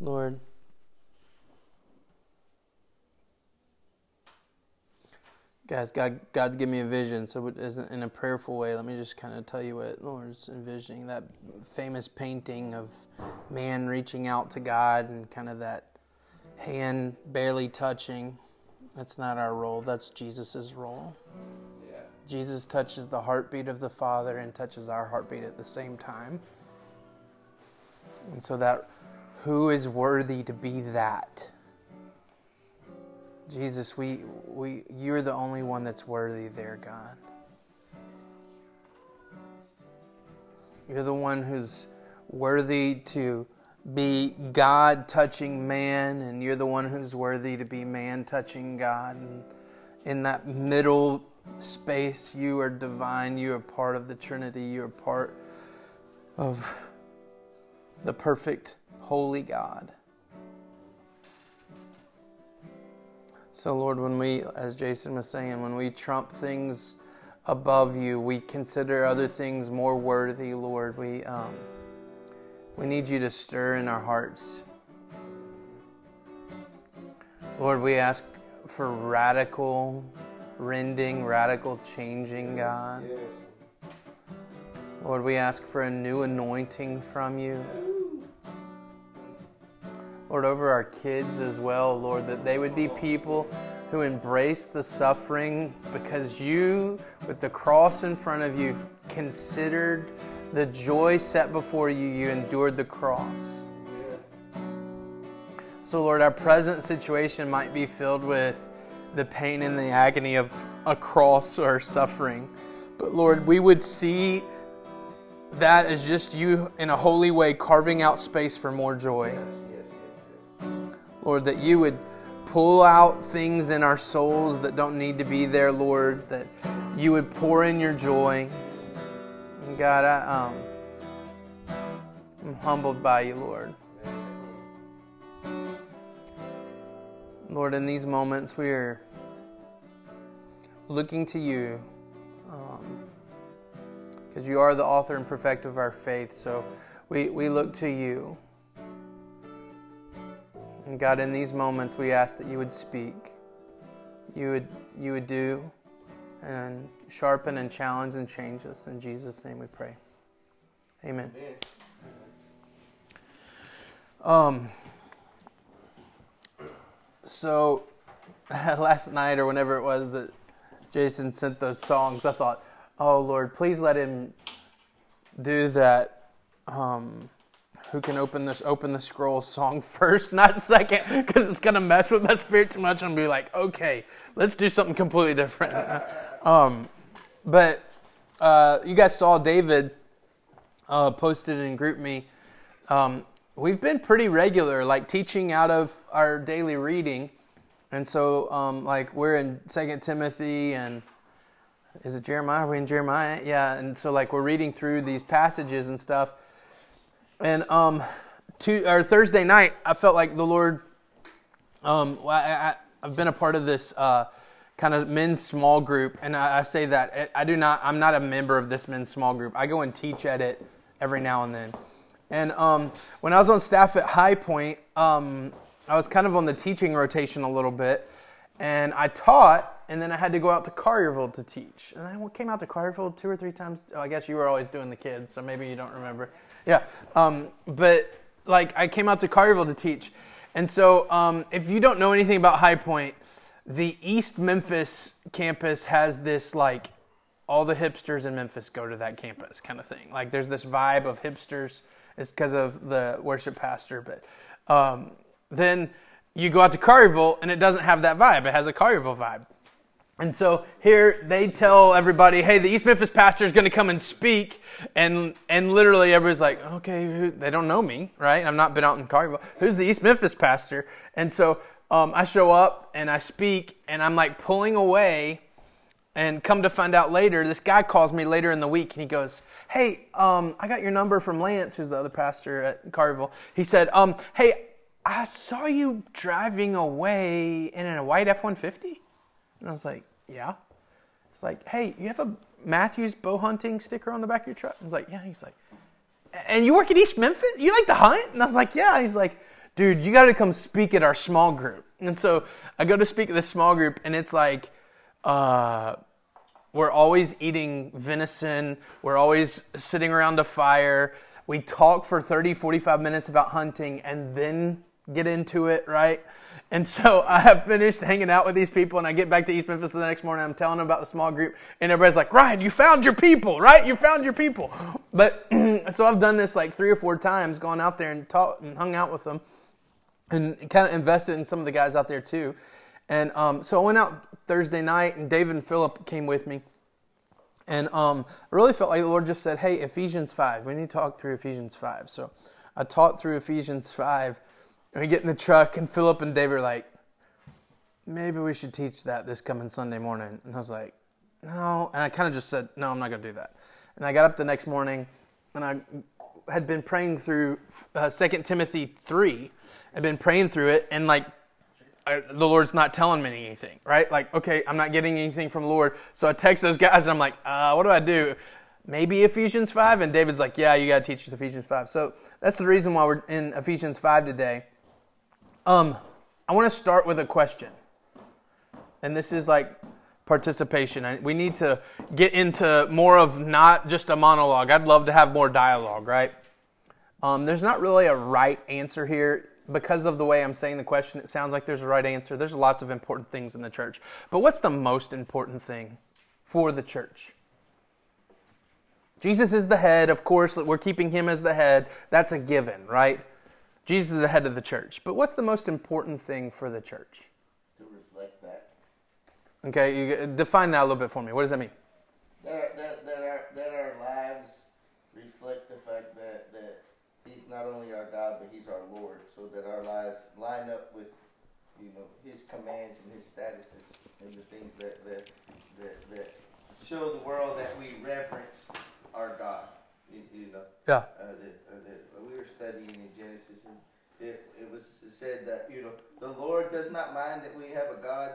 Lord, guys, God, God's given me a vision. So, in a prayerful way, let me just kind of tell you what Lord's envisioning. That famous painting of man reaching out to God and kind of that hand barely touching. That's not our role. That's Jesus' role. Jesus touches the heartbeat of the Father and touches our heartbeat at the same time. And so that who is worthy to be that? Jesus, we, we, you're the only one that's worthy there, God. You're the one who's worthy to be God touching man, and you're the one who's worthy to be man touching God. And in that middle space, you are divine. You are part of the Trinity. You are part of the perfect, holy God. So, Lord, when we, as Jason was saying, when we trump things above you, we consider other things more worthy, Lord. We, um, we need you to stir in our hearts. Lord, we ask for radical rending, radical changing, God. Lord, we ask for a new anointing from you. Lord, over our kids as well, Lord, that they would be people who embrace the suffering because you, with the cross in front of you, considered the joy set before you, you endured the cross. So, Lord, our present situation might be filled with the pain and the agony of a cross or suffering. But Lord, we would see that as just you in a holy way carving out space for more joy. Lord, that you would pull out things in our souls that don't need to be there, Lord, that you would pour in your joy. And God, I, um, I'm humbled by you, Lord. Lord, in these moments, we are looking to you because um, you are the author and perfect of our faith. So we, we look to you. And God, in these moments, we ask that you would speak, you would, you would do, and sharpen and challenge and change us. In Jesus' name we pray. Amen. Um, so last night or whenever it was that Jason sent those songs, I thought, oh Lord, please let him do that. Um, who can open this open the scroll song first, not second, because it's gonna mess with my spirit too much and be like, okay, let's do something completely different. um, but uh, you guys saw David uh, posted in GroupMe. Um, we've been pretty regular, like teaching out of our daily reading. And so, um, like, we're in Second Timothy, and is it Jeremiah? Are we in Jeremiah? Yeah. And so, like, we're reading through these passages and stuff. And um, to, or Thursday night, I felt like the Lord. Um, I, have been a part of this uh, kind of men's small group, and I, I say that I do not. I'm not a member of this men's small group. I go and teach at it every now and then. And um, when I was on staff at High Point, um, I was kind of on the teaching rotation a little bit, and I taught, and then I had to go out to Collierville to teach. And I came out to Collierville two or three times. Oh, I guess you were always doing the kids, so maybe you don't remember. Yeah, um, but like I came out to Collierville to teach, and so um, if you don't know anything about High Point, the East Memphis campus has this like all the hipsters in Memphis go to that campus kind of thing. Like there's this vibe of hipsters. It's because of the worship pastor, but um, then you go out to Collierville and it doesn't have that vibe. It has a Collierville vibe. And so here they tell everybody, hey, the East Memphis pastor is going to come and speak. And, and literally everybody's like, okay, who, they don't know me, right? I've not been out in Collierville. Who's the East Memphis pastor? And so um, I show up and I speak and I'm like pulling away. And come to find out later, this guy calls me later in the week and he goes, Hey, um, I got your number from Lance, who's the other pastor at Collierville. He said, um, Hey, I saw you driving away in a white F 150. And I was like, Yeah. It's like, Hey, you have a Mathews bow hunting sticker on the back of your truck? I was like, Yeah. He's like, And you work at East Memphis? You like to hunt? And I was like, Yeah. He's like, dude, you got to come speak at our small group. And so I go to speak at this small group, and it's like, uh, we're always eating venison. We're always sitting around a fire. We talk for 30, 45 minutes about hunting and then get into it, right? And so I have finished hanging out with these people, and I get back to East Memphis the next morning. I'm telling them about the small group, and everybody's like, Ryan, you found your people, right? You found your people. But so I've done this like three or four times, gone out there and taught and hung out with them, and kind of invested in some of the guys out there too. And um, so I went out Thursday night, and David and Philip came with me. And um, I really felt like the Lord just said, Hey, Ephesians 5, we need to talk through Ephesians 5. So I taught through Ephesians 5 and we get in the truck, and Philip and David are like, maybe we should teach that this coming Sunday morning. And I was like, no. And I kind of just said, no, I'm not going to do that. And I got up the next morning, and I had been praying through uh, 2 Timothy 3. I'd been praying through it, and like, I, the Lord's not telling me anything, right? Like, okay, I'm not getting anything from the Lord. So I text those guys, and I'm like, uh, what do I do? maybe Ephesians 5? And David's like, yeah, you got to teach us Ephesians 5. So that's the reason why we're in Ephesians 5 today. Um, I want to start with a question. And this is like participation. We need to get into more of not just a monologue. I'd love to have more dialogue, right? Um, there's not really a right answer here. Because of the way I'm saying the question, it sounds like there's a right answer. There's lots of important things in the church. But what's the most important thing for the church? Jesus is the head. Of course, we're keeping him as the head. That's a given, right? Jesus is the head of the church. But what's the most important thing for the church? To reflect that. Okay, you define that a little bit for me. What does that mean? That, that, that, our, that our lives reflect the fact that, that He's not only our God, but He's our Lord. So that our lives line up with you know His commands and His statuses and the things that, that, that, that show the world that we reverence our God. You, you know. Yeah. Uh, that, uh, that we were studying in Genesis, and it, it was said that you know the Lord does not mind that we have a God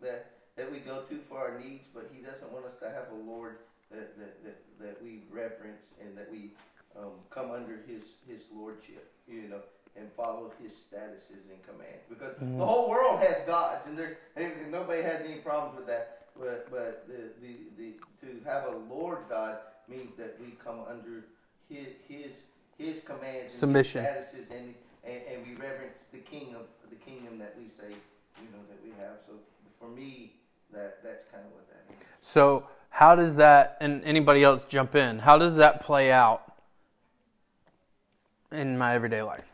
that that we go to for our needs, but He doesn't want us to have a Lord that that, that, that we reverence and that we um, come under His His lordship. You know. And follow his statuses and commands because mm-hmm. the whole world has gods and there and nobody has any problems with that. But but the, the, the to have a Lord God means that we come under his his his commands submission and, statuses and, and, and we reverence the king of the kingdom that we say you know that we have. So for me, that that's kind of what that is. So how does that and anybody else jump in? How does that play out in my everyday life?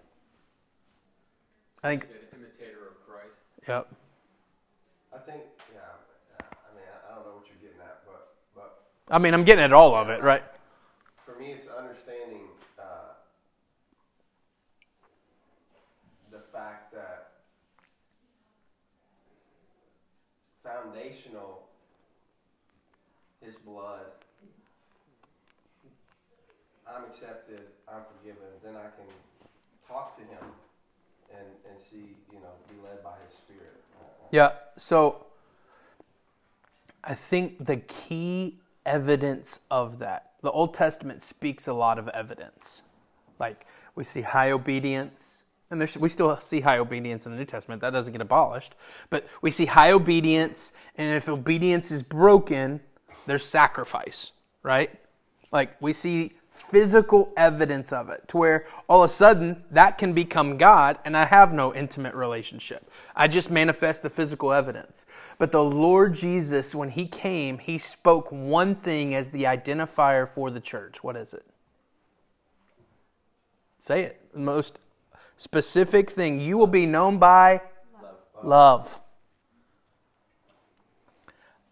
I think an imitator of Christ. Yep. I think I mean, I'm getting at all of it, right? For me, it's understanding uh, the fact that foundational, His blood, I'm accepted, I'm forgiven, then I can talk to Him and, and see, you know, be led by His Spirit. Yeah, so I think the key evidence of that. The Old Testament speaks a lot of evidence. Like we see high obedience, and we still see high obedience in the New Testament. That doesn't get abolished. But we see high obedience, and if obedience is broken, there's sacrifice, right? Like we see physical evidence of it to where all of a sudden that can become God and I have no intimate relationship. I just manifest the physical evidence. But the Lord Jesus, when He came, He spoke one thing as the identifier for the church. What is it? Say it. The most specific thing. You will be known by love. love.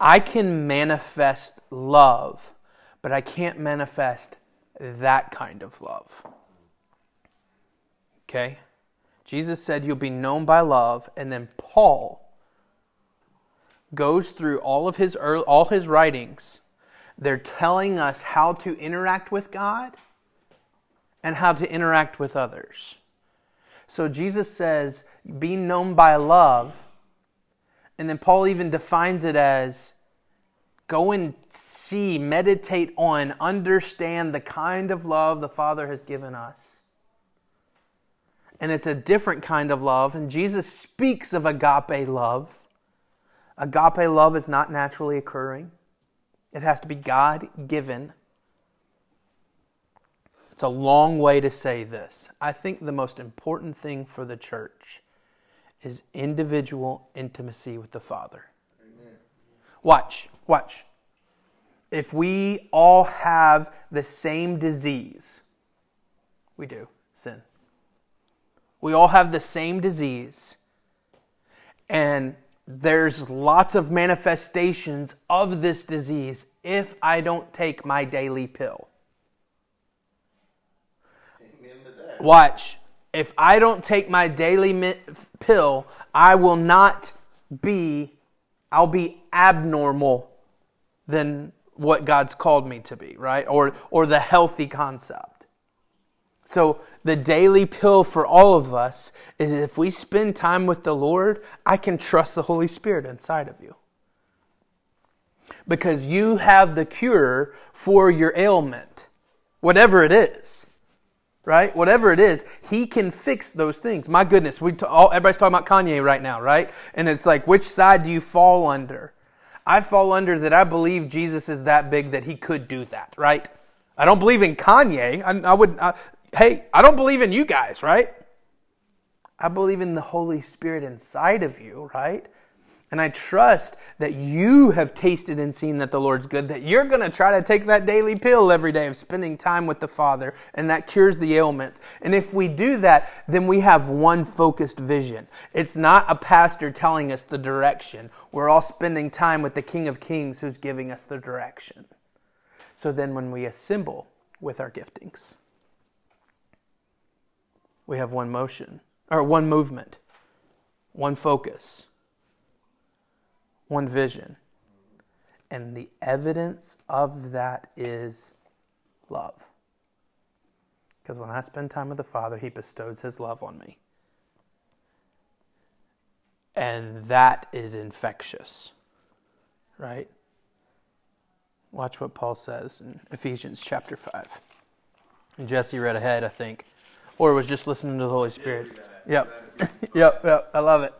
I can manifest love, but I can't manifest that kind of love. Okay? Jesus said you'll be known by love, and then Paul goes through all of his early, all his writings. They're telling us how to interact with God and how to interact with others. So Jesus says, be known by love. And then Paul even defines it as Go and see, meditate on, understand the kind of love the Father has given us. and it's a different kind of love. And Jesus speaks of agape love. Agape love is not naturally occurring, it has to be God given. It's a long way to say this. I think the most important thing for the church is individual intimacy with the Father. Watch, watch. If we all have the same disease, we do, sin. We all have the same disease. And there's lots of manifestations of this disease if I don't take my daily pill. Watch. If I don't take my daily pill, I will not be, I'll be abnormal than what God's called me to be, right? Or, or the healthy concept. So the daily pill for all of us is if we spend time with the Lord, I can trust the Holy Spirit inside of you. Because you have the cure for your ailment, whatever it is. Right? Whatever it is, he can fix those things. My goodness, we t- all, everybody's talking about Kanye right now, right? And it's like, which side do you fall under? I fall under that I believe Jesus is that big that he could do that, right? I don't believe in Kanye. I, I would. I, hey, I don't believe in you guys, right? I believe in the Holy Spirit inside of you, right? And I trust that you have tasted and seen that the Lord's good, that you're going to try to take that daily pill every day of spending time with the Father, and that cures the ailments. And if we do that, then we have one focused vision. It's not a pastor telling us the direction. We're all spending time with the King of Kings who's giving us the direction. So then when we assemble with our giftings, we have one motion, or one movement, one focus one vision. And the evidence of that is love. Because when I spend time with the Father, He bestows His love on me. And that is infectious, right? Watch what Paul says in Ephesians chapter 5. And Jesse read ahead, I think, or was just listening to the Holy Spirit. Yep. yep, yep, I love it.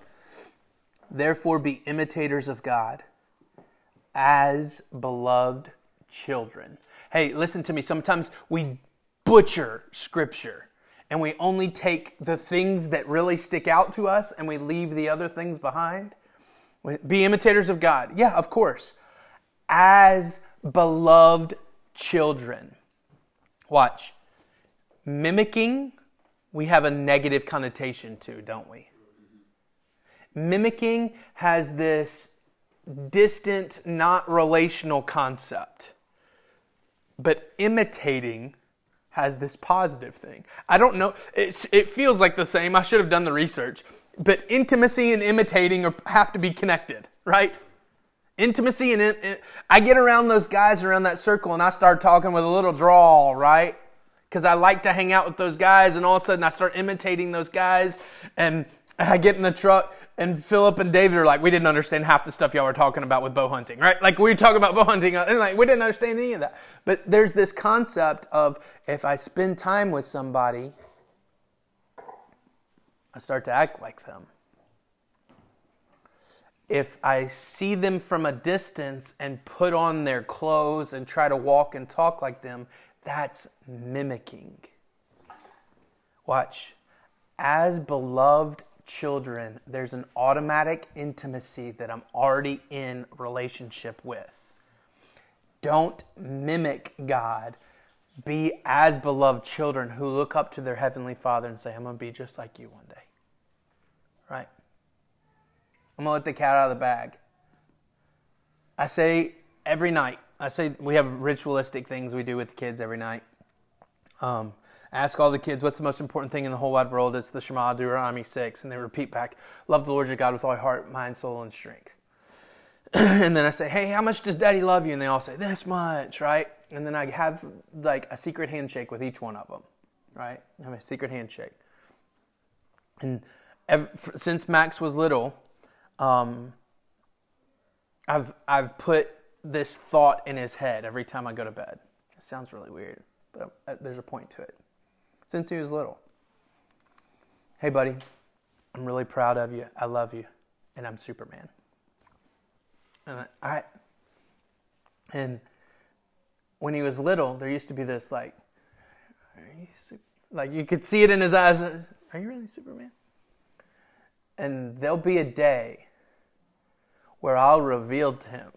Therefore, be imitators of God as beloved children. Hey, listen to me. Sometimes we butcher scripture and we only take the things that really stick out to us and we leave the other things behind. Be imitators of God. Yeah, of course. As beloved children. Watch. Mimicking, we have a negative connotation to, don't we? Mimicking has this distant, not relational concept. But imitating has this positive thing. I don't know, it's, it feels like the same. I should have done the research. But intimacy and imitating are, have to be connected, right? Intimacy and in, I get around those guys around that circle and I start talking with a little drawl, right? Because I like to hang out with those guys, and all of a sudden I start imitating those guys, and I get in the truck and Philip and David are like, we didn't understand half the stuff y'all were talking about with bow hunting, right? Like we were talking about bow hunting, and like we didn't understand any of that. But there's this concept of if I spend time with somebody, I start to act like them. If I see them from a distance and put on their clothes and try to walk and talk like them, that's mimicking. Watch. As beloved children, there's an automatic intimacy that I'm already in relationship with. Don't mimic God. Be as beloved children who look up to their heavenly Father and say, I'm going to be just like you one day. Right? I'm going to let the cat out of the bag. I say every night, I say we have ritualistic things we do with the kids every night. Um, ask all the kids what's the most important thing in the whole wide world. It's the Shema Deuteronomy 6. And they repeat back, love the Lord your God with all your heart, mind, soul, and strength. and then I say, hey, how much does daddy love you? And they all say, this much, right? And then I have like a secret handshake with each one of them, right? I have a secret handshake. And ever, since Max was little, um, I've, I've put this thought in his head every time I go to bed. It sounds really weird, but uh, there's a point to it since he was little. Hey, buddy, I'm really proud of you. I love you. And I'm Superman. And I, and when he was little, there used to be this like, you like you could see it in his eyes. Are you really Superman? And there'll be a day where I'll reveal to him,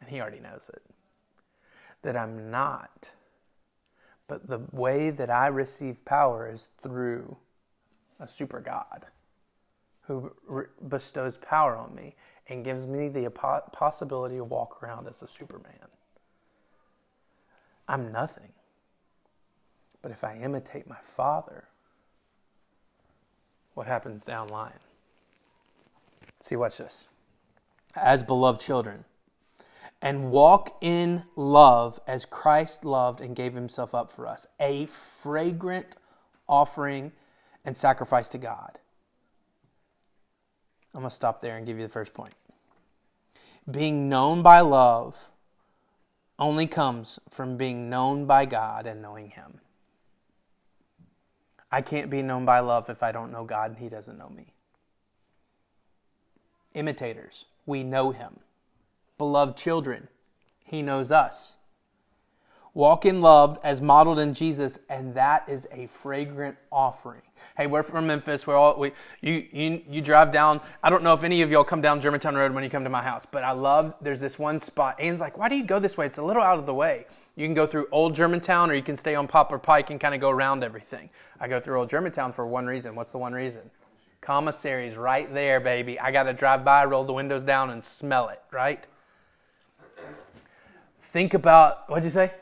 and he already knows it, that I'm not. But the way that I receive power is through a super God who re- bestows power on me and gives me the possibility to walk around as a Superman. I'm nothing. But if I imitate my Father, what happens down line? See, watch this. As beloved children, and walk in love as Christ loved and gave himself up for us, a fragrant offering and sacrifice to God. I'm going to stop there and give you the first point. Being known by love only comes from being known by God and knowing Him. I can't be known by love if I don't know God and He doesn't know me. Imitators, we know Him. Beloved children, He knows us. Walk in love as modeled in Jesus, and that is a fragrant offering. Hey, we're from Memphis. We're all we you you you drive down. I don't know if any of y'all come down Germantown Road when you come to my house, but I love. There's this one spot. Anne's like, "Why do you go this way? It's a little out of the way." You can go through Old Germantown, or you can stay on Poplar Pike and kind of go around everything. I go through Old Germantown for one reason. What's the one reason? Commissary's right there, baby. I got to drive by, roll the windows down, and smell it. Right? Think about what'd you say?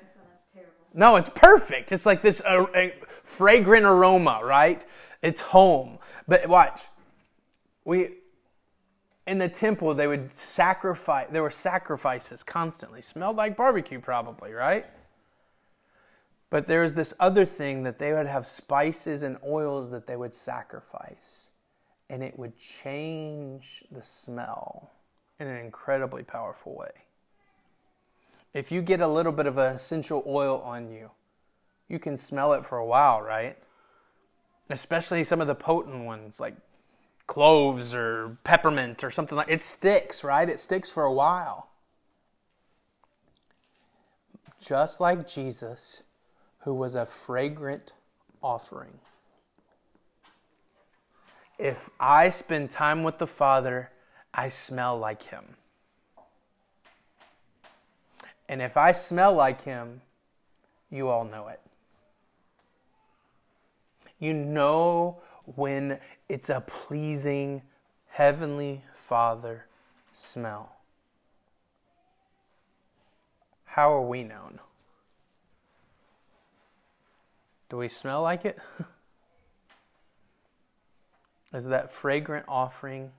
No, it's perfect. It's like this uh, fragrant aroma, right? It's home. But watch. We in the temple they would sacrifice there were sacrifices constantly. Smelled like barbecue probably, right? But there's this other thing that they would have spices and oils that they would sacrifice and it would change the smell in an incredibly powerful way. If you get a little bit of an essential oil on you, you can smell it for a while, right? Especially some of the potent ones like cloves or peppermint or something like it sticks, right? It sticks for a while. Just like Jesus, who was a fragrant offering. If I spend time with the Father, I smell like him. And if I smell like him, you all know it. You know when it's a pleasing Heavenly Father smell. How are we known? Do we smell like it? Is that fragrant offering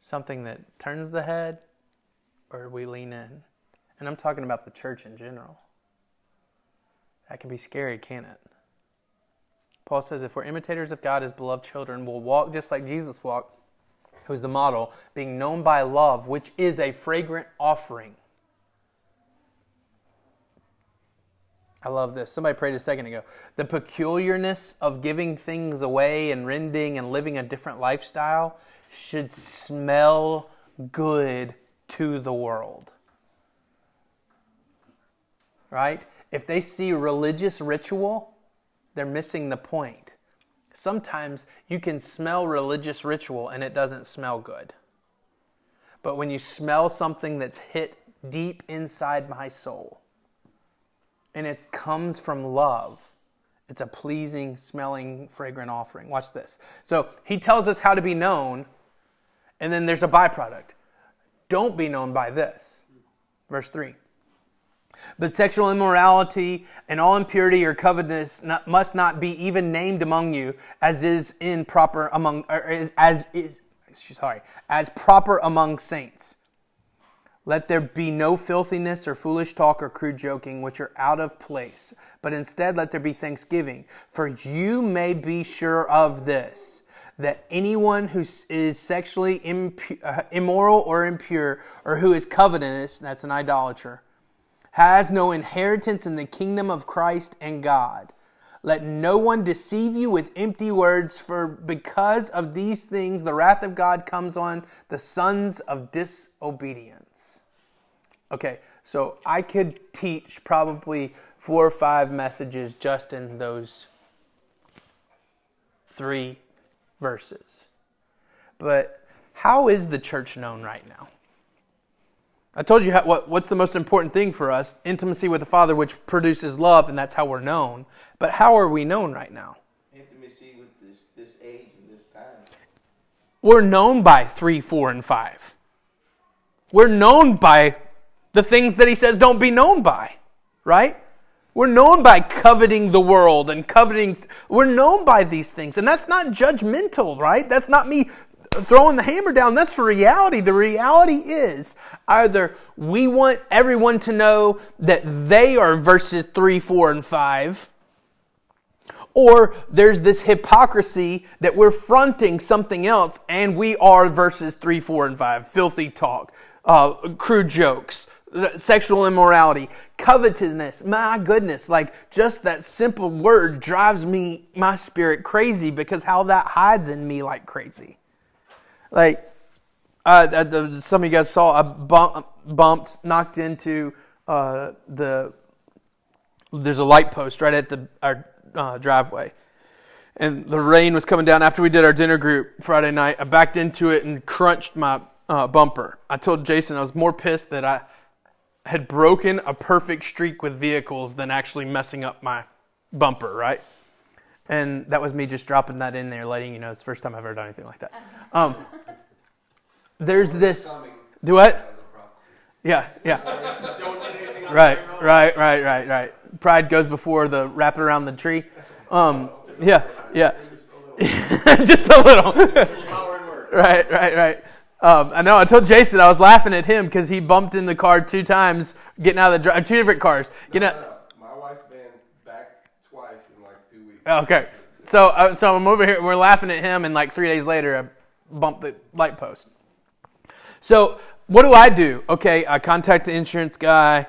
something that turns the head, or we lean in? And I'm talking about the church in general. That can be scary, can't it? Paul says if we're imitators of God as beloved children, we'll walk just like Jesus walked, who's the model, being known by love, which is a fragrant offering. I love this. Somebody prayed a second ago. The peculiarness of giving things away and rending and living a different lifestyle should smell good to the world right? If they see religious ritual, they're missing the point. Sometimes you can smell religious ritual and it doesn't smell good. But when you smell something that's hit deep inside my soul and it comes from love, it's a pleasing, smelling, fragrant offering. Watch this. So he tells us how to be known, and then there's a byproduct. Don't be known by this. Verse 3 but sexual immorality and all impurity or covetousness not, must not be even named among you, as is in proper among, is, as is, sorry, as proper among saints. Let there be no filthiness or foolish talk or crude joking, which are out of place, but instead let there be thanksgiving. For you may be sure of this that anyone who is sexually impu- uh, immoral or impure, or who is covetous, that's an idolater, has no inheritance in the kingdom of Christ and God. Let no one deceive you with empty words, for because of these things the wrath of God comes on the sons of disobedience. Okay, so I could teach probably four or five messages just in those three verses. But how is the church known right now? I told you how, what, what's the most important thing for us intimacy with the Father, which produces love, and that's how we're known. But how are we known right now? Intimacy with this, this age and this time. We're known by 3, 4, and 5. We're known by the things that He says don't be known by, right? We're known by coveting the world and coveting. We're known by these things. And that's not judgmental, right? That's not me throwing the hammer down. That's the reality. The reality is either we want everyone to know that they are verses 3, 4, and 5, or there's this hypocrisy that we're fronting something else and we are verses 3, 4, and 5. Filthy talk, uh, crude jokes, sexual immorality, covetousness. My goodness, like just that simple word drives me, my spirit crazy because how that hides in me like crazy. Like, uh, some of you guys saw, I bump, bumped, knocked into uh, the, there's a light post right at the, our uh, driveway. And the rain was coming down after we did our dinner group Friday night. I backed into it and crunched my uh, bumper. I told Jason I was more pissed that I had broken a perfect streak with vehicles than actually messing up my bumper, right? And that was me just dropping that in there, letting you know it's the first time I've ever done anything like that. Um, there's this. Do what? Yeah, yeah. Right, right, right, right, right. Pride goes before the wrap it around the tree. Um, yeah, yeah. just a little. right, right, right. Um, I know. I told Jason I was laughing at him because he bumped in the car two times getting out of the drive. Two different cars. Getting out. no. My wife's been back twice in like two weeks. Okay. So, uh, so I'm over here. We're laughing at him, and like three days later, I bumped the light post. So, what do I do? Okay, I contact the insurance guy.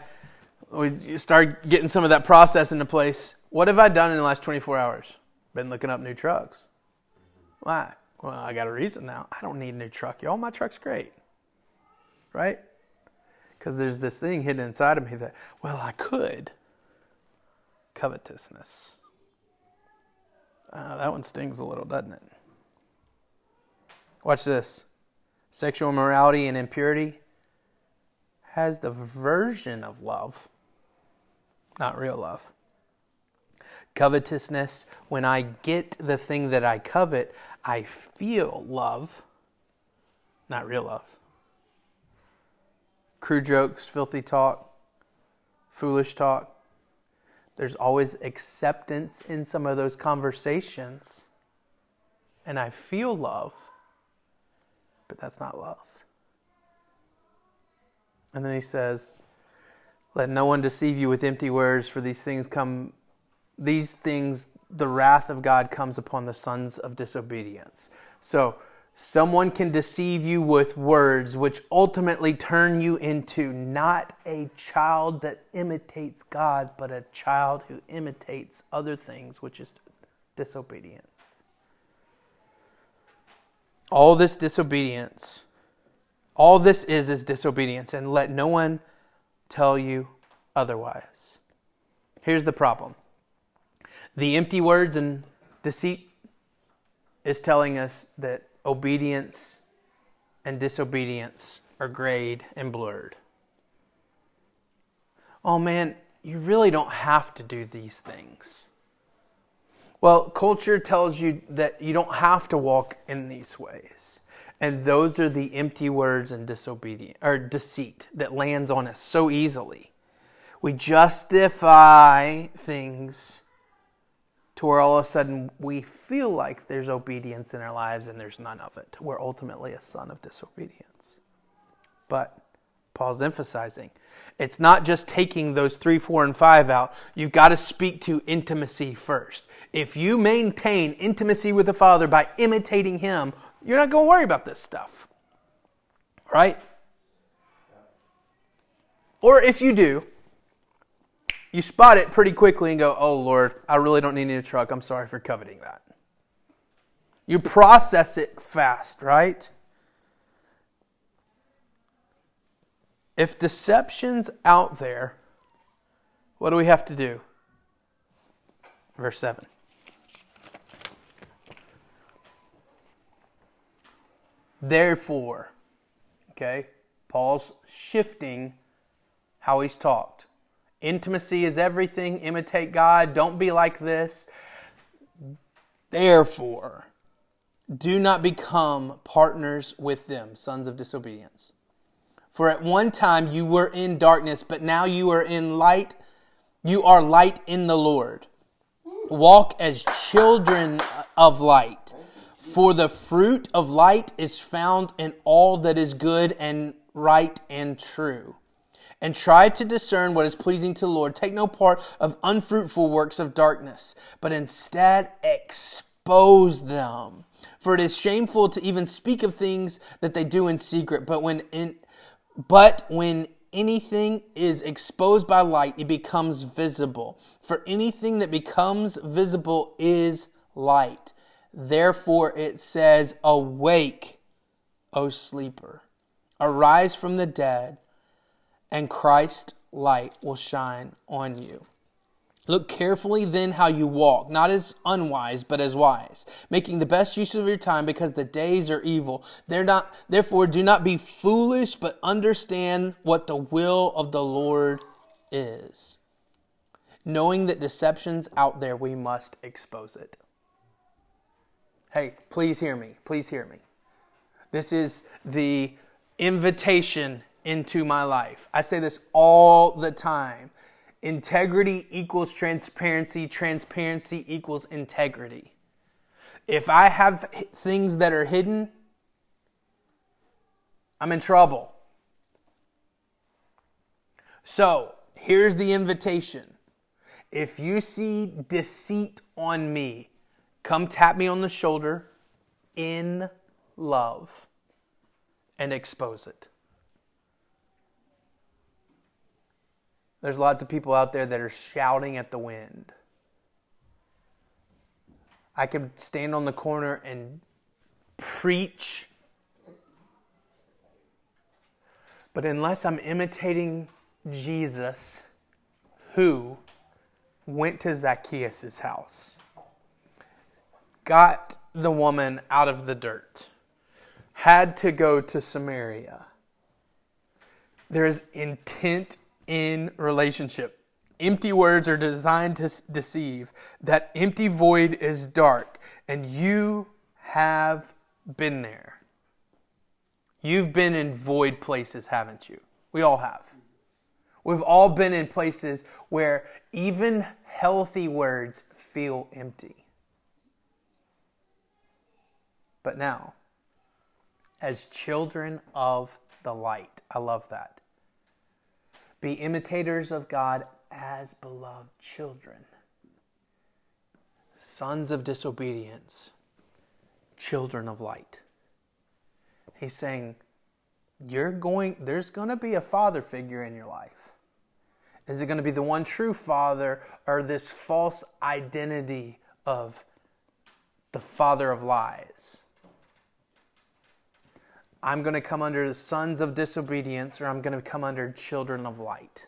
We start getting some of that process into place. What have I done in the last 24 hours? Been looking up new trucks. Why? Well, I got a reason now. I don't need a new truck, y'all. My truck's great. Right? Because there's this thing hidden inside of me that, well, I could. Covetousness. Uh, that one stings a little, doesn't it? Watch this. Sexual immorality and impurity has the version of love, not real love. Covetousness, when I get the thing that I covet, I feel love, not real love. Crude jokes, filthy talk, foolish talk. There's always acceptance in some of those conversations, and I feel love, but that's not love. And then he says, Let no one deceive you with empty words, for these things come these things, the wrath of God comes upon the sons of disobedience. So, someone can deceive you with words, which ultimately turn you into not a child that imitates God, but a child who imitates other things, which is disobedience. All this disobedience, all this is, is disobedience, and let no one tell you otherwise. Here's the problem the empty words and deceit is telling us that obedience and disobedience are grayed and blurred. Oh man, you really don't have to do these things. Well, culture tells you that you don't have to walk in these ways. And those are the empty words and disobedience or deceit that lands on us so easily. We justify things to where all of a sudden we feel like there's obedience in our lives and there's none of it. We're ultimately a son of disobedience. But Paul's emphasizing it's not just taking those three, four, and five out. You've got to speak to intimacy first. If you maintain intimacy with the Father by imitating Him, you're not going to worry about this stuff. Right? Or if you do, you spot it pretty quickly and go, "Oh Lord, I really don't need a truck. I'm sorry for coveting that." You process it fast, right? If deception's out there, what do we have to do? Verse 7. Therefore, okay, Paul's shifting how he's talked. Intimacy is everything. Imitate God. Don't be like this. Therefore, do not become partners with them, sons of disobedience. For at one time you were in darkness, but now you are in light. You are light in the Lord. Walk as children of light. For the fruit of light is found in all that is good and right and true. And try to discern what is pleasing to the Lord. Take no part of unfruitful works of darkness, but instead expose them. For it is shameful to even speak of things that they do in secret. But when in, but when anything is exposed by light, it becomes visible. For anything that becomes visible is light. Therefore it says, Awake, O sleeper, arise from the dead, and Christ's light will shine on you. Look carefully then how you walk, not as unwise, but as wise, making the best use of your time because the days are evil. They're not, therefore, do not be foolish, but understand what the will of the Lord is. Knowing that deception's out there, we must expose it. Hey, please hear me. Please hear me. This is the invitation into my life. I say this all the time. Integrity equals transparency, transparency equals integrity. If I have things that are hidden, I'm in trouble. So, here's the invitation. If you see deceit on me, come tap me on the shoulder in love and expose it. There's lots of people out there that are shouting at the wind. I could stand on the corner and preach. But unless I'm imitating Jesus, who went to Zacchaeus' house, got the woman out of the dirt, had to go to Samaria, there is intent in relationship. Empty words are designed to deceive. That empty void is dark, and you have been there. You've been in void places, haven't you? We all have. We've all been in places where even healthy words feel empty. But now, as children of the light, I love that. Be imitators of God as beloved children. Sons of disobedience, children of light. He's saying, you're going there's going to be a father figure in your life. Is it going to be the one true father or this false identity of the father of lies? I'm going to come under the sons of disobedience or I'm going to come under children of light.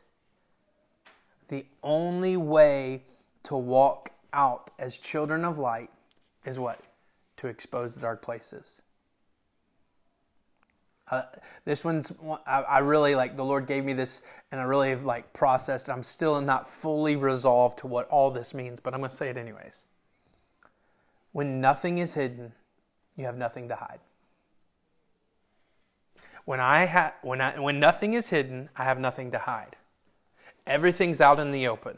The only way to walk out as children of light is what? To expose the dark places. Uh, this one's I, I, really like the Lord gave me this and I really have like processed. I'm still not fully resolved to what all this means, but I'm going to say it anyways. When nothing is hidden, you have nothing to hide. When I ha- when I when nothing is hidden, I have nothing to hide. Everything's out in the open.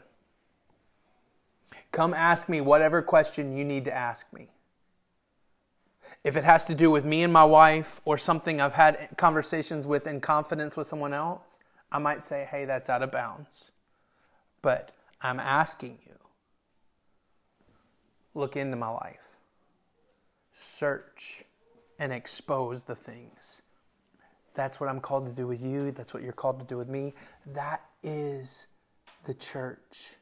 Come ask me whatever question you need to ask me. If it has to do with me and my wife or something I've had conversations with in confidence with someone else, I might say, hey, that's out of bounds. But I'm asking you look into my life, search, and expose the things that's what I'm called to do with you. That's what you're called to do with me. That is the church.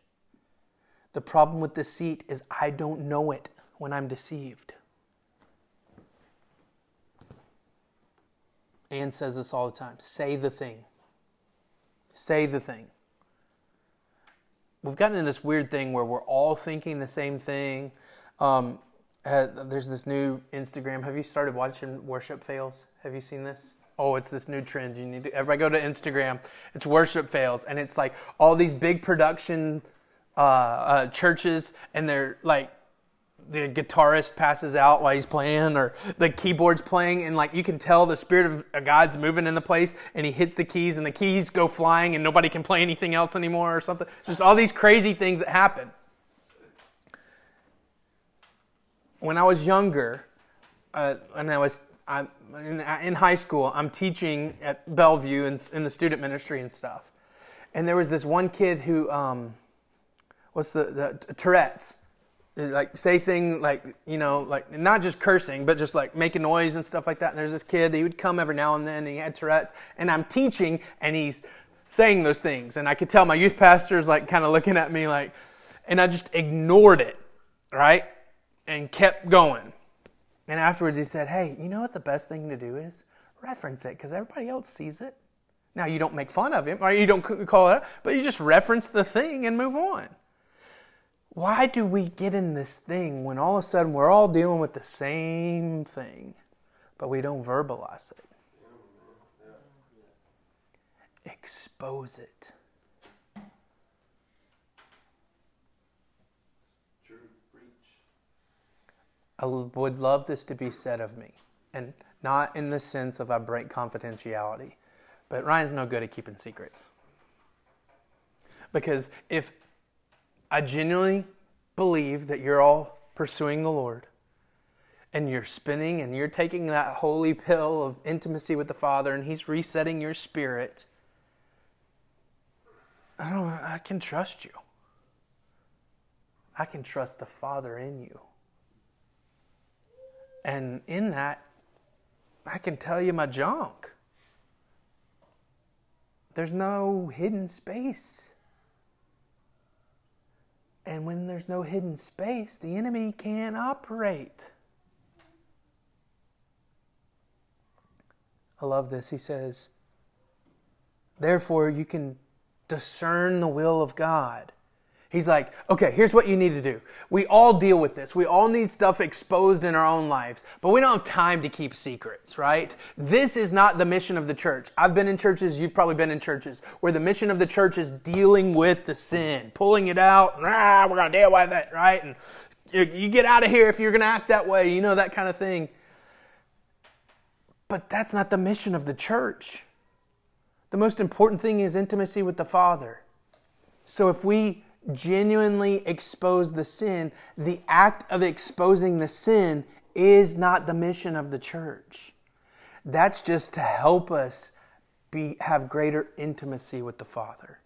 The problem with deceit is I don't know it when I'm deceived. Anne says this all the time say the thing. Say the thing. We've gotten into this weird thing where we're all thinking the same thing. Um, uh, there's this new Instagram. Have you started watching worship fails? Have you seen this? Oh, it's this new trend. You need to everybody go to Instagram. It's worship fails, and it's like all these big production uh, uh, churches, and they're like the guitarist passes out while he's playing or the keyboard's playing and like you can tell the spirit of god's moving in the place and he hits the keys and the keys go flying and nobody can play anything else anymore or something just all these crazy things that happen when i was younger uh, when i was I, in, in, high school i'm teaching at bellevue in, in, the student ministry and stuff. And there was this one kid who um, what's the, the tourette's. Like say thing like you know like not just cursing but just like making noise and stuff like that. And there's this kid he would come every now and then and he had tourette's. And i'm teaching and he's saying those things. And i could tell my youth pastor's like kind of looking at me like and i just ignored it right? And kept going and afterwards he said hey you know what the best thing to do is reference it because everybody else sees it now you don't make fun of him or you don't call it out but you just reference the thing and move on why do we get in this thing when all of a sudden we're all dealing with the same thing, but we don't verbalize it? Expose it. I would love this to be said of me, and not in the sense of I break confidentiality, but Ryan's no good at keeping secrets. Because if I genuinely believe that you're all pursuing the Lord and you're spinning and you're taking that holy pill of intimacy with the Father and He's resetting your spirit. I don't I can trust you. I can trust the Father in you. And in that, I can tell you my junk. There's no hidden space. And when there's no hidden space, the enemy can't operate. I love this. He says, Therefore, you can discern the will of God. He's like, okay, here's what you need to do. We all deal with this. We all need stuff exposed in our own lives, but we don't have time to keep secrets, right? This is not the mission of the church. I've been in churches, you've probably been in churches, where the mission of the church is dealing with the sin, pulling it out, ah, we're going to deal with it, right? And you get out of here if you're going to act that way, you know, that kind of thing. But that's not the mission of the church. The most important thing is intimacy with the Father. So if we genuinely expose the sin, the act of exposing the sin is not the mission of the church. That's just to help us be, have greater intimacy with the Father.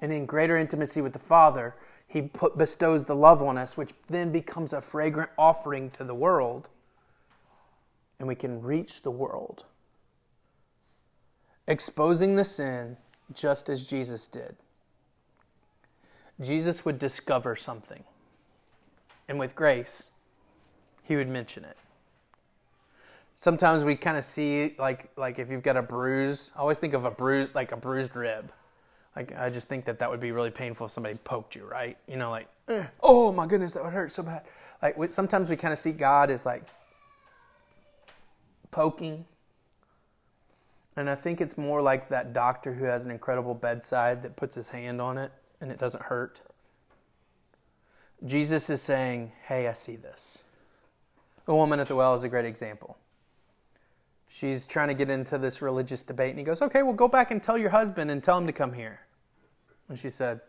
And in greater intimacy with the Father, He put, bestows the love on us, which then becomes a fragrant offering to the world, and we can reach the world. Exposing the sin just as Jesus did. Jesus would discover something. And with grace, he would mention it. Sometimes we kind of see like like if you've got a bruise, I always think of a bruise like a bruised rib. Like I just think that that would be really painful if somebody poked you, right? You know, like, oh my goodness, that would hurt so bad. Like we, sometimes we kind of see God as like poking, and I think it's more like that doctor who has an incredible bedside that puts his hand on it and it doesn't hurt. Jesus is saying, Hey, I see this. The woman at the well is a great example. She's trying to get into this religious debate, and he goes, Okay, well, go back and tell your husband and tell him to come here. And she said,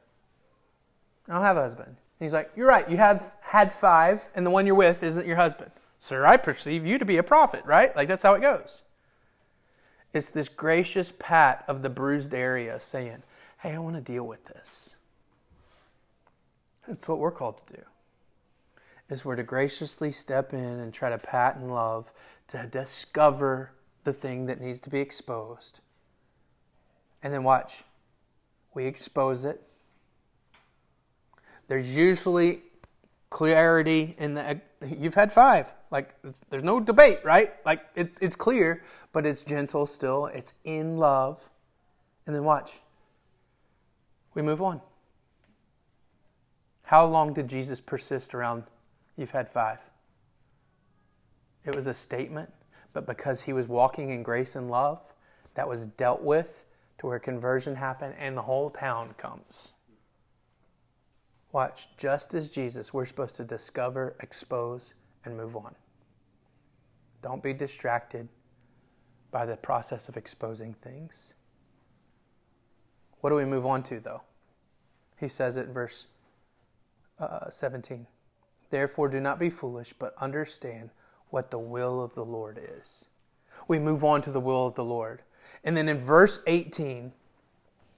I don't have a husband. And he's like, You're right, you have had five, and the one you're with isn't your husband. Sir, I perceive you to be a prophet, right? Like, that's how it goes. It's this gracious pat of the bruised area saying, Hey, I want to deal with this. That's what we're called to do. Is we're to graciously step in and try to pat and love to discover the thing that needs to be exposed. And then watch. We expose it there's usually clarity in the. You've had five. Like, there's no debate, right? Like, it's, it's clear, but it's gentle still. It's in love. And then watch. We move on. How long did Jesus persist around? You've had five. It was a statement, but because he was walking in grace and love, that was dealt with to where conversion happened and the whole town comes. Watch, just as Jesus, we're supposed to discover, expose, and move on. Don't be distracted by the process of exposing things. What do we move on to, though? He says it in verse uh, 17. Therefore, do not be foolish, but understand what the will of the Lord is. We move on to the will of the Lord. And then in verse 18,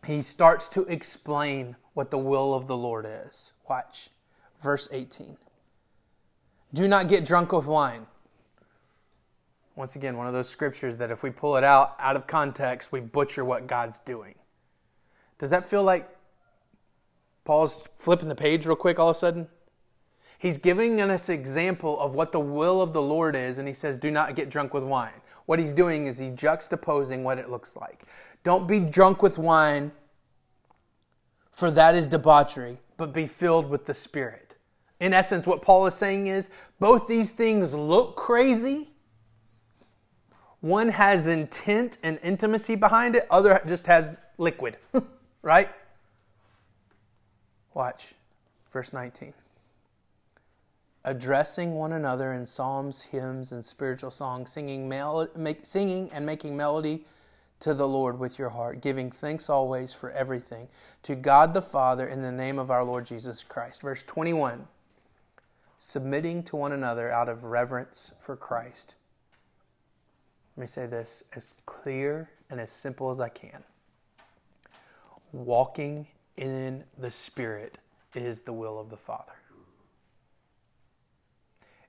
he starts to explain what the will of the Lord is. Watch. Verse 18. Do not get drunk with wine. Once again, one of those scriptures that if we pull it out out of context, we butcher what God's doing. Does that feel like Paul's flipping the page real quick all of a sudden? He's giving us an example of what the will of the Lord is, and he says, Do not get drunk with wine. What he's doing is he's juxtaposing what it looks like. Don't be drunk with wine, for that is debauchery, but be filled with the Spirit. In essence, what Paul is saying is both these things look crazy. One has intent and intimacy behind it, other just has liquid, right? Watch verse 19 addressing one another in psalms, hymns, and spiritual songs, singing, mel- make, singing and making melody to the Lord with your heart, giving thanks always for everything to God the Father in the name of our Lord Jesus Christ. Verse 21 submitting to one another out of reverence for Christ. Let me say this as clear and as simple as I can. Walking in the Spirit is the will of the Father.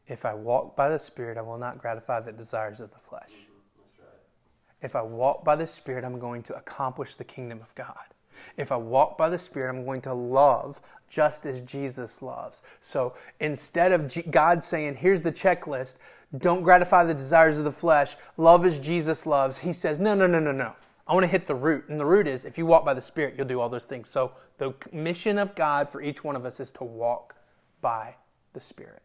If I walk by the Spirit, I will not gratify the desires of the flesh. If I walk by the Spirit, I'm going to accomplish the kingdom of God. If I walk by the Spirit, I'm going to love just as Jesus loves. So instead of God saying, here's the checklist, don't gratify the desires of the flesh, love as Jesus loves, He says, no, no, no, no, no. I want to hit the root. And the root is if you walk by the Spirit, you'll do all those things. So the mission of God for each one of us is to walk by the Spirit.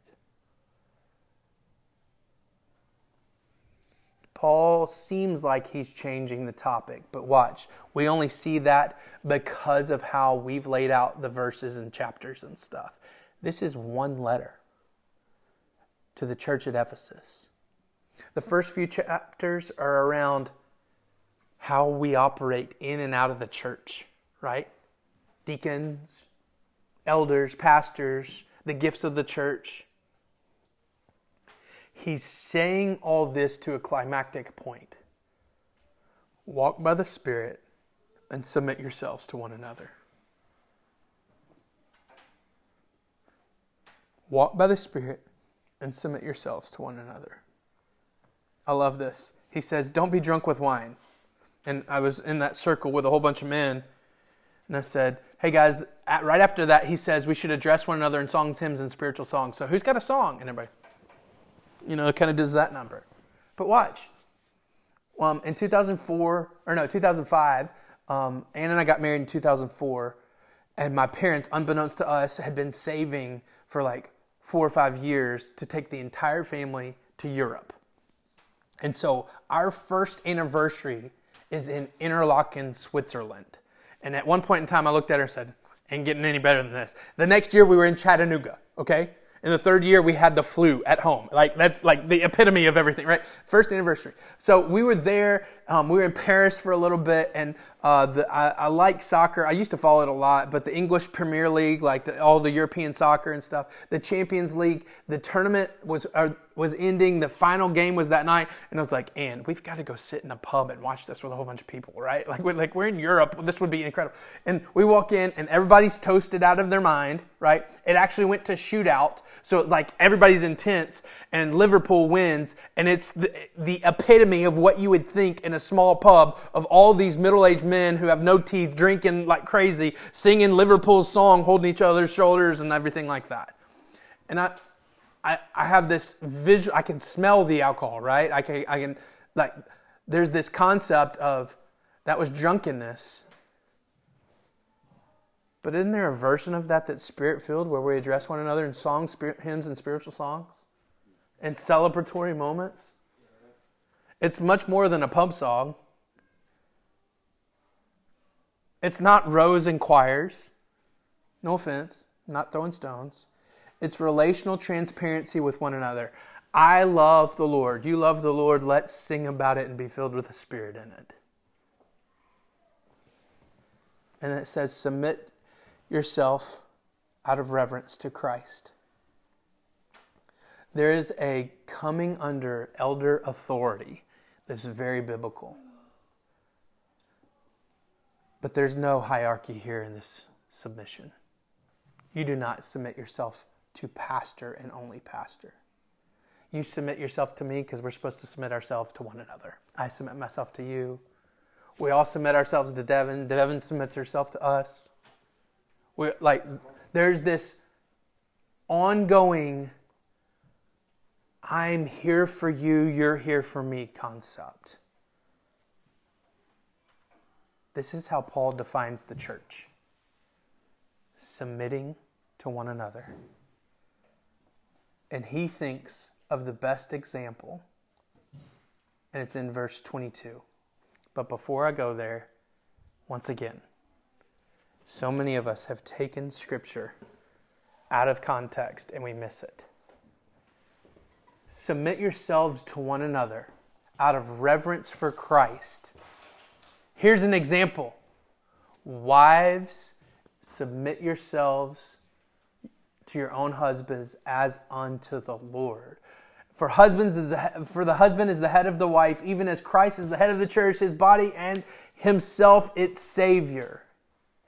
Paul seems like he's changing the topic, but watch. We only see that because of how we've laid out the verses and chapters and stuff. This is one letter to the church at Ephesus. The first few chapters are around how we operate in and out of the church, right? Deacons, elders, pastors, the gifts of the church. He's saying all this to a climactic point. Walk by the Spirit and submit yourselves to one another. Walk by the Spirit and submit yourselves to one another. I love this. He says, Don't be drunk with wine. And I was in that circle with a whole bunch of men, and I said, Hey guys, right after that, he says we should address one another in songs, hymns, and spiritual songs. So who's got a song? And everybody, you know, kind of does that number. But watch. Um, in 2004, or no, 2005, um, Ann and I got married in 2004, and my parents, unbeknownst to us, had been saving for like four or five years to take the entire family to Europe. And so our first anniversary is in Interlaken, Switzerland. And at one point in time, I looked at her and said, Ain't getting any better than this. The next year, we were in Chattanooga, okay? In the third year, we had the flu at home. Like, that's like the epitome of everything, right? First anniversary. So we were there. Um, we were in Paris for a little bit, and uh, the, I, I, like soccer. I used to follow it a lot, but the English Premier League, like the, all the European soccer and stuff, the Champions League, the tournament was, uh, was ending. The final game was that night, and I was like, "And we've got to go sit in a pub and watch this with a whole bunch of people, right? Like, we're, like we're in Europe. This would be incredible." And we walk in, and everybody's toasted out of their mind, right? It actually went to shootout, so like everybody's intense, and Liverpool wins, and it's the, the epitome of what you would think in a small pub of all these middle-aged men who have no teeth, drinking like crazy, singing Liverpool's song, holding each other's shoulders, and everything like that. And I, I, I have this visual, I can smell the alcohol, right? I can, I can, like, there's this concept of that was drunkenness. But isn't there a version of that that's spirit filled where we address one another in songs, spirit, hymns, and spiritual songs? And celebratory moments? It's much more than a pub song. It's not rows and choirs. No offense, not throwing stones. It's relational transparency with one another. I love the Lord. You love the Lord. Let's sing about it and be filled with the Spirit in it. And it says, submit yourself out of reverence to Christ. There is a coming under elder authority that's very biblical. But there's no hierarchy here in this submission. You do not submit yourself to pastor and only pastor. You submit yourself to me because we're supposed to submit ourselves to one another. I submit myself to you. We all submit ourselves to Devin. Devin submits herself to us. We like there's this ongoing I'm here for you, you're here for me concept. This is how Paul defines the church submitting to one another. And he thinks of the best example, and it's in verse 22. But before I go there, once again, so many of us have taken Scripture out of context and we miss it. Submit yourselves to one another out of reverence for Christ. Here's an example Wives, submit yourselves to your own husbands as unto the Lord. For husbands is the, for the husband is the head of the wife, even as Christ is the head of the church, his body, and himself its Savior.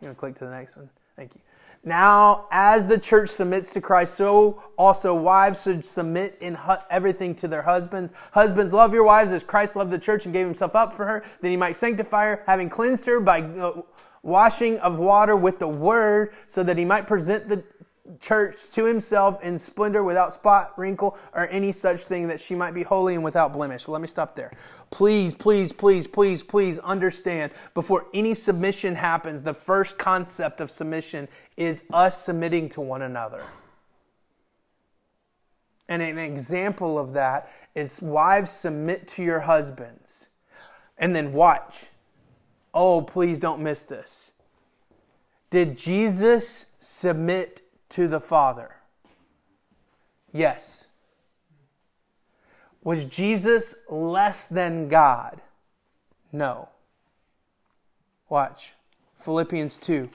You know, click to the next one. Thank you. Now, as the church submits to Christ, so also wives should submit in hu- everything to their husbands. Husbands, love your wives as Christ loved the church and gave himself up for her, that he might sanctify her, having cleansed her by uh, washing of water with the word, so that he might present the church to himself in splendor without spot, wrinkle, or any such thing that she might be holy and without blemish. let me stop there. Please, please, please, please, please understand before any submission happens, the first concept of submission is us submitting to one another. And an example of that is wives submit to your husbands. And then watch. Oh, please don't miss this. Did Jesus submit to the Father? Yes. Was Jesus less than God? No. Watch. Philippians 2,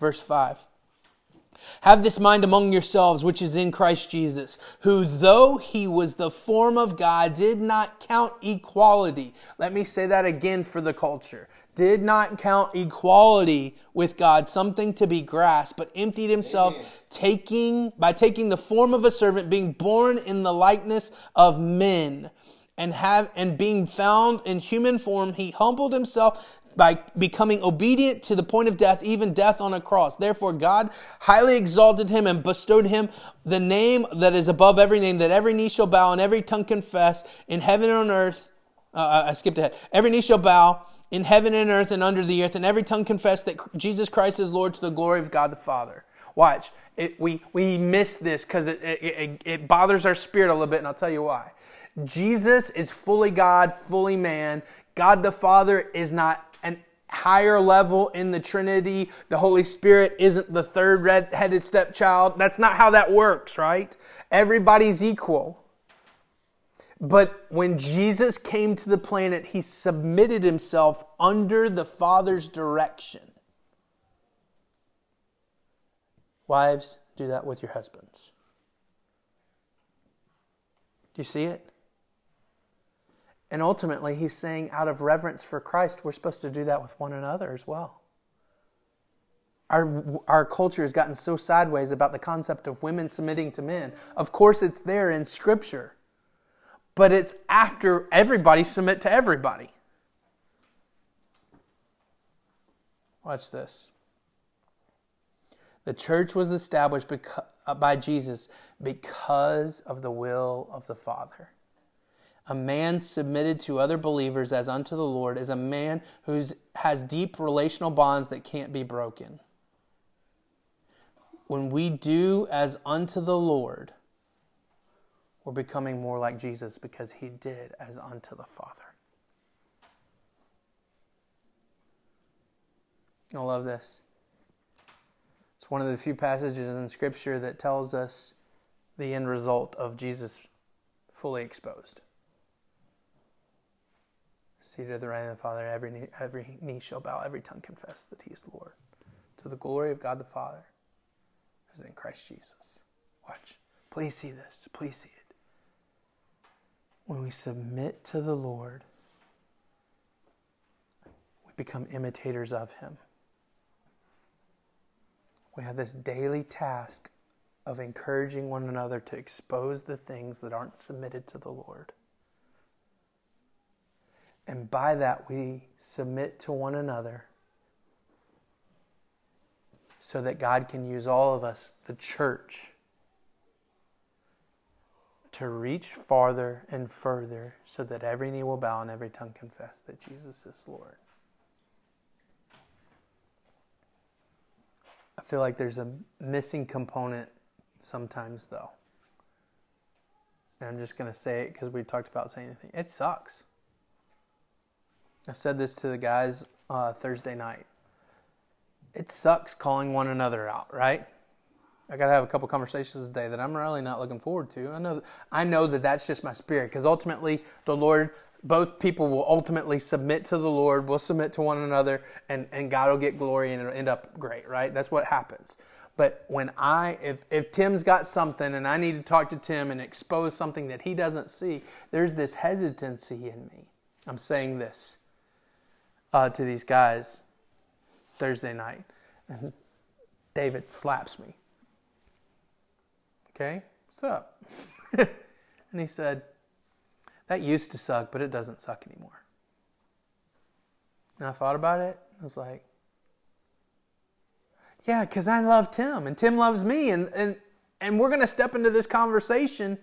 verse 5. Have this mind among yourselves, which is in Christ Jesus, who, though he was the form of God, did not count equality. Let me say that again for the culture. Did not count equality with God something to be grasped, but emptied himself, Amen. taking by taking the form of a servant, being born in the likeness of men, and have and being found in human form, he humbled himself by becoming obedient to the point of death, even death on a cross. Therefore, God highly exalted him and bestowed him the name that is above every name, that every knee shall bow and every tongue confess in heaven and on earth. Uh, I skipped ahead. Every knee shall bow in heaven and earth and under the earth, and every tongue confess that Jesus Christ is Lord to the glory of God the Father. Watch. It, we, we miss this because it, it, it bothers our spirit a little bit, and I'll tell you why. Jesus is fully God, fully man. God the Father is not an higher level in the Trinity. The Holy Spirit isn't the third red-headed stepchild. That's not how that works, right? Everybody's equal. But when Jesus came to the planet, he submitted himself under the Father's direction. Wives, do that with your husbands. Do you see it? And ultimately, he's saying, out of reverence for Christ, we're supposed to do that with one another as well. Our, our culture has gotten so sideways about the concept of women submitting to men. Of course, it's there in Scripture, but it's after everybody submit to everybody. Watch this. The church was established uh, by Jesus because of the will of the Father. A man submitted to other believers as unto the Lord is a man who has deep relational bonds that can't be broken. When we do as unto the Lord, we're becoming more like Jesus because he did as unto the Father. I love this. It's one of the few passages in Scripture that tells us the end result of Jesus fully exposed. Seated at the right hand of the Father, every knee, every knee shall bow, every tongue confess that He is Lord. To the glory of God the Father, who is in Christ Jesus. Watch. Please see this. Please see it. When we submit to the Lord, we become imitators of Him we have this daily task of encouraging one another to expose the things that aren't submitted to the Lord. And by that, we submit to one another so that God can use all of us, the church, to reach farther and further so that every knee will bow and every tongue confess that Jesus is Lord. I feel like there's a missing component sometimes, though. And I'm just going to say it because we talked about saying anything. It sucks. I said this to the guys uh, Thursday night. It sucks calling one another out, right? I got to have a couple conversations today that I'm really not looking forward to. I know, I know that that's just my spirit because ultimately the Lord both people will ultimately submit to the Lord, will submit to one another, and, and God will get glory and it'll end up great, right? That's what happens. But when I, if, if Tim's got something and I need to talk to Tim and expose something that he doesn't see, there's this hesitancy in me. I'm saying this uh, to these guys Thursday night. And David slaps me. Okay, what's up? and he said, that used to suck, but it doesn't suck anymore. And I thought about it. I was like, yeah, because I love Tim and Tim loves me, and, and, and we're going to step into this conversation.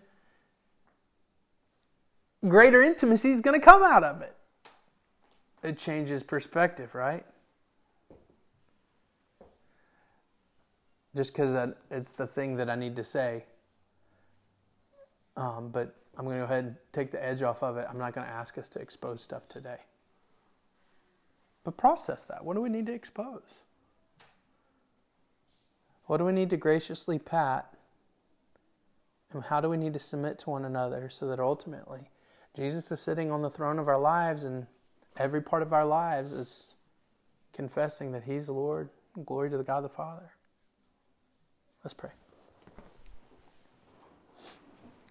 Greater intimacy is going to come out of it. It changes perspective, right? Just because it's the thing that I need to say. Um, but I'm going to go ahead and take the edge off of it. I'm not going to ask us to expose stuff today. But process that. What do we need to expose? What do we need to graciously pat? And how do we need to submit to one another so that ultimately Jesus is sitting on the throne of our lives and every part of our lives is confessing that He's Lord. Glory to the God the Father. Let's pray.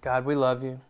God, we love you.